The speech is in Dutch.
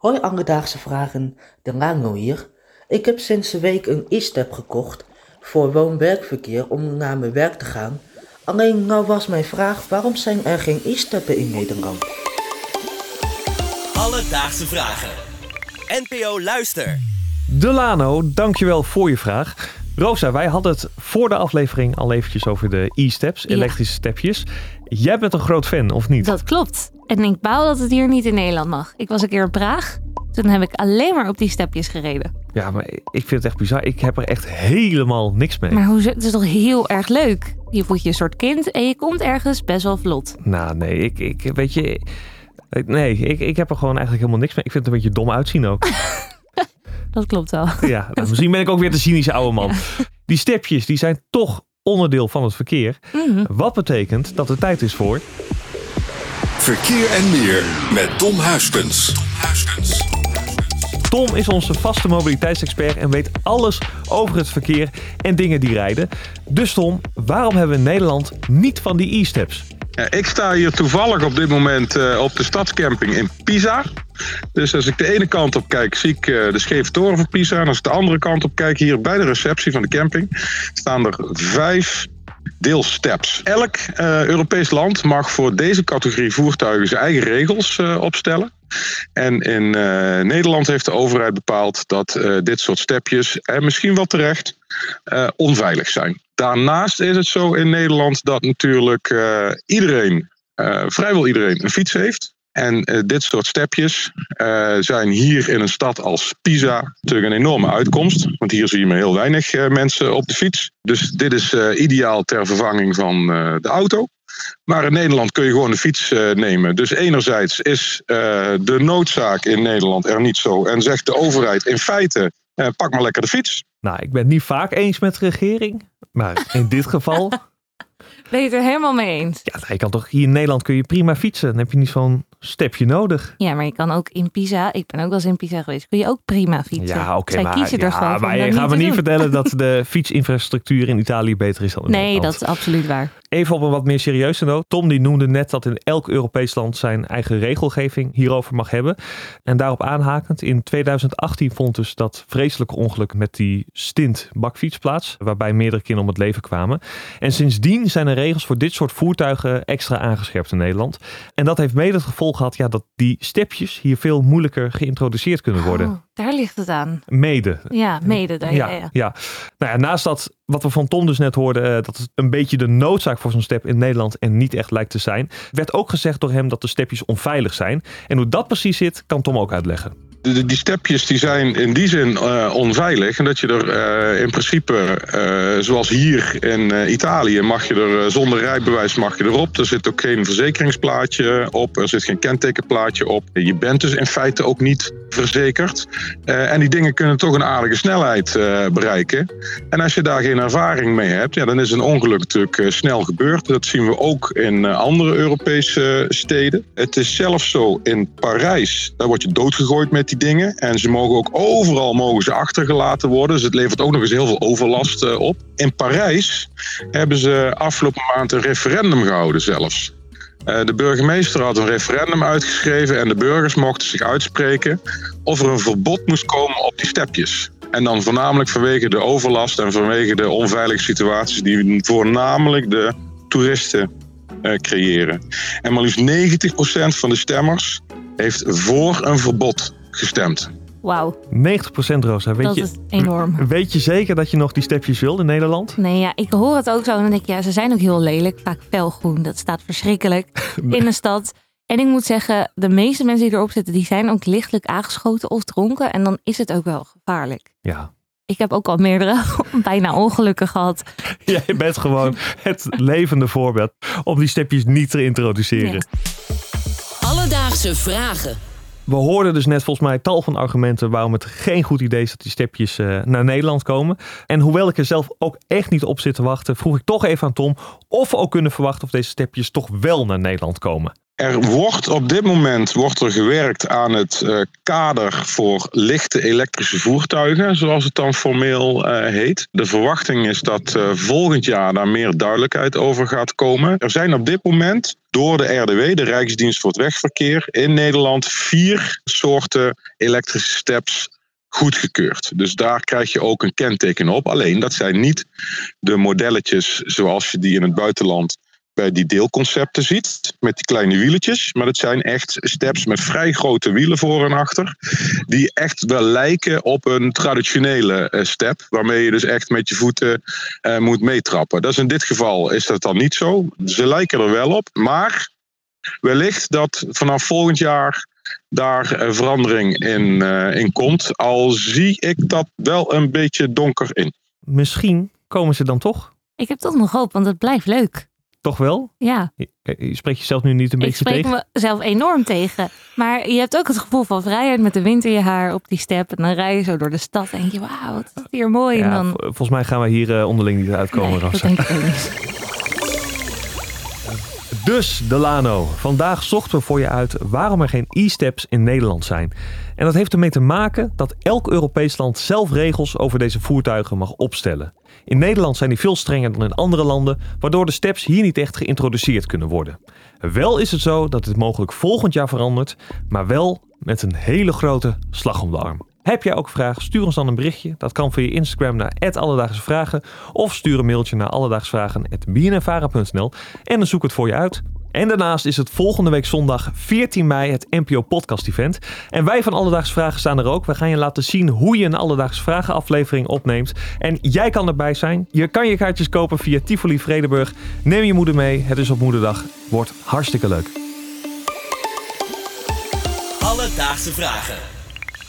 Hoi Alledaagse Vragen, de Lano hier. Ik heb sinds een week een e-step gekocht voor woon-werkverkeer om naar mijn werk te gaan. Alleen nou was mijn vraag, waarom zijn er geen e-steppen in Nederland? Alledaagse Vragen. NPO Luister. Delano, dankjewel voor je vraag. Rosa, wij hadden het voor de aflevering al eventjes over de e-steps, Ja. elektrische stepjes. Jij bent een groot fan, of niet? Dat klopt. En ik bouw dat het hier niet in Nederland mag. Ik was een keer in Praag. Toen heb ik alleen maar op die stepjes gereden. Ja, maar ik vind het echt bizar. Ik heb er echt helemaal niks mee. Maar hoe, het is toch heel erg leuk? Je voelt je een soort kind en je komt ergens best wel vlot. Nou, nee, ik, ik weet je... Nee, ik, ik heb er gewoon eigenlijk helemaal niks mee. Ik vind het een beetje dom uitzien ook. Dat klopt wel. ja, nou, misschien ben ik ook weer de cynische oude man. Die stepjes, die zijn toch onderdeel van het verkeer. Mhm. Wat betekent dat het tijd is voor... Verkeer en meer met Tom Huiskens. Tom is onze vaste mobiliteitsexpert en weet alles over het verkeer en dingen die rijden. Dus Tom, waarom hebben we in Nederland niet van die e-steps? Ik sta hier toevallig op dit moment eh, op de stadscamping in Pisa. Dus als ik de ene kant op kijk, zie ik eh, de scheve toren van Pisa. En als ik de andere kant op kijk, hier bij de receptie van de camping, staan er vijf deelsteps. Elk eh, Europees land mag voor deze categorie voertuigen zijn eigen regels opstellen. En in eh, Nederland heeft de overheid bepaald dat eh, dit soort stepjes, en misschien wel terecht, eh, onveilig zijn. Daarnaast is het zo in Nederland dat natuurlijk eh, iedereen, eh, vrijwel iedereen, een fiets heeft. En eh, dit soort stepjes eh, zijn hier in een stad als Pisa natuurlijk een enorme uitkomst. Want hier zie je maar heel weinig eh, mensen op de fiets. Dus dit is eh, ideaal ter vervanging van eh, de auto. Maar in Nederland kun je gewoon de fiets eh, nemen. Dus enerzijds is eh, de noodzaak in Nederland er niet zo. En zegt de overheid in feite, eh, pak maar lekker de fiets. Nou, ik ben het niet vaak eens met de regering, maar in dit geval... Ben je het er helemaal mee eens? Ja, je kan toch hier in Nederland kun je prima fietsen. Dan heb je niet zo'n stepje nodig. Ja, maar je kan ook in Pisa, ik ben ook wel eens in Pisa geweest, kun je ook prima fietsen. Ja, oké, Zij maar, kiezen er ja, gewoon voor maar je gaat me niet doen. vertellen dat de fietsinfrastructuur in Italië beter is dan in Nee, Nederland. dat is absoluut waar. Even op een wat meer serieuze noot. Tom die noemde net dat in elk Europees land zijn eigen regelgeving hierover mag hebben. En daarop aanhakend, in 2018 vond dus dat vreselijke ongeluk met die stint bakfiets plaats. Waarbij meerdere kinderen om het leven kwamen. En sindsdien zijn er regels voor dit soort voertuigen extra aangescherpt in Nederland. En dat heeft mede het gevolg gehad ja, dat die stepjes hier veel moeilijker geïntroduceerd kunnen worden. Oh, daar ligt het aan. Mede. Ja, mede. Daar, ja, Ja. Nou ja, naast dat, wat we van Tom dus net hoorden, eh, dat het een beetje de noodzaak voor zo'n step in Nederland en niet echt lijkt te zijn, werd ook gezegd door hem dat de stepjes onveilig zijn. En hoe dat precies zit, kan Tom ook uitleggen. Die stepjes die zijn in die zin eh, onveilig. En dat je er eh, in principe, eh, zoals hier in Italië, mag je er zonder rijbewijs mag je erop. Er zit ook geen verzekeringsplaatje op. Er zit geen kentekenplaatje op. Je bent dus in feite ook niet verzekerd. En die dingen kunnen toch een aardige snelheid bereiken. En als je daar geen ervaring mee hebt, ja, dan is een ongeluk natuurlijk snel gebeurd. Dat zien we ook in andere Europese steden. Het is zelfs zo in Parijs, daar word je doodgegooid met die dingen. En ze mogen ook overal mogen ze achtergelaten worden. Dus het levert ook nog eens heel veel overlast eh, op. In Parijs hebben ze afgelopen maand een referendum gehouden zelfs. Eh, de burgemeester had een referendum uitgeschreven en de burgers mochten zich uitspreken of er een verbod moest komen op die stepjes. En dan voornamelijk vanwege de overlast en vanwege de onveilige situaties die voornamelijk de toeristen eh, creëren. En maar liefst 90% van de stemmers heeft voor een verbod gestemd. Wauw, 90% Rosa, weet dat je, is enorm. weet je zeker dat je nog die stepjes wil in Nederland? Nee, ja, ik hoor het ook zo en dan denk ik, ja, ze zijn ook heel lelijk. Vaak felgroen, dat staat verschrikkelijk in de stad. En ik moet zeggen, de meeste mensen die erop zitten, die zijn ook lichtelijk aangeschoten of dronken. En dan is het ook wel gevaarlijk. Ja. Ik heb ook al meerdere bijna ongelukken gehad. Jij bent gewoon het levende voorbeeld om die stepjes niet te introduceren. Alledaagse Vragen. We hoorden dus net volgens mij tal van argumenten waarom het geen goed idee is dat die stepjes eh, naar Nederland komen. En hoewel ik er zelf ook echt niet op zit te wachten, vroeg ik toch even aan Tom of we ook kunnen verwachten of deze stepjes toch wel naar Nederland komen. Er wordt op dit moment wordt er gewerkt aan het uh, kader voor lichte elektrische voertuigen, zoals het dan formeel uh, heet. De verwachting is dat uh, volgend jaar daar meer duidelijkheid over gaat komen. Er zijn op dit moment door de RDW, de Rijksdienst voor het Wegverkeer, in Nederland vier soorten elektrische steps goedgekeurd. Dus daar krijg je ook een kenteken op. Alleen dat zijn niet de modelletjes zoals je die in het buitenland die deelconcepten ziet, met die kleine wieletjes. Maar dat zijn echt steps met vrij grote wielen voor en achter, die echt wel lijken op een traditionele uh, step, waarmee je dus echt met je voeten uh, moet meetrappen. Dat is in dit geval is dat dan niet zo. Ze lijken er wel op, maar wellicht dat vanaf volgend jaar daar uh, verandering in, in komt. Al zie ik dat wel een beetje donker in. Misschien komen ze dan toch? Ik heb toch nog hoop, want het blijft leuk. Toch wel? Ja. Je, je spreekt jezelf nu niet een ik beetje spreek tegen? mezelf enorm tegen. Maar je hebt ook het gevoel van vrijheid met de wind in je haar op die step. En dan rij je zo door de stad en denk je, wauw, wat is hier mooi. Ja, en dan... v- volgens mij gaan we hier uh, onderling niet uitkomen, nee, dat denk ik ook niet. Dus, Delano, vandaag zochten we voor je uit waarom er geen e-steps in Nederland zijn. En dat heeft ermee te maken dat elk Europees land zelf regels over deze voertuigen mag opstellen. In Nederland zijn die veel strenger dan in andere landen, waardoor de steps hier niet echt geïntroduceerd kunnen worden. Wel is het zo dat dit mogelijk volgend jaar verandert, maar wel met een hele grote slag om de arm. Heb jij ook vragen? Stuur ons dan een berichtje. Dat kan via Instagram naar Alledaagse Vragen of stuur een mailtje naar alledaagsvragen.bnnvara.nl en dan zoek het voor je uit. En daarnaast is het volgende week zondag 14 mei het NPO Podcast Event. En wij van Alledaagse Vragen staan er ook. We gaan je laten zien hoe je een Alledaagse Vragen aflevering opneemt. En jij kan erbij zijn. Je kan je kaartjes kopen via Tivoli Vredenburg. Neem je moeder mee. Het is op moederdag. Wordt hartstikke leuk. Alledaagse Vragen.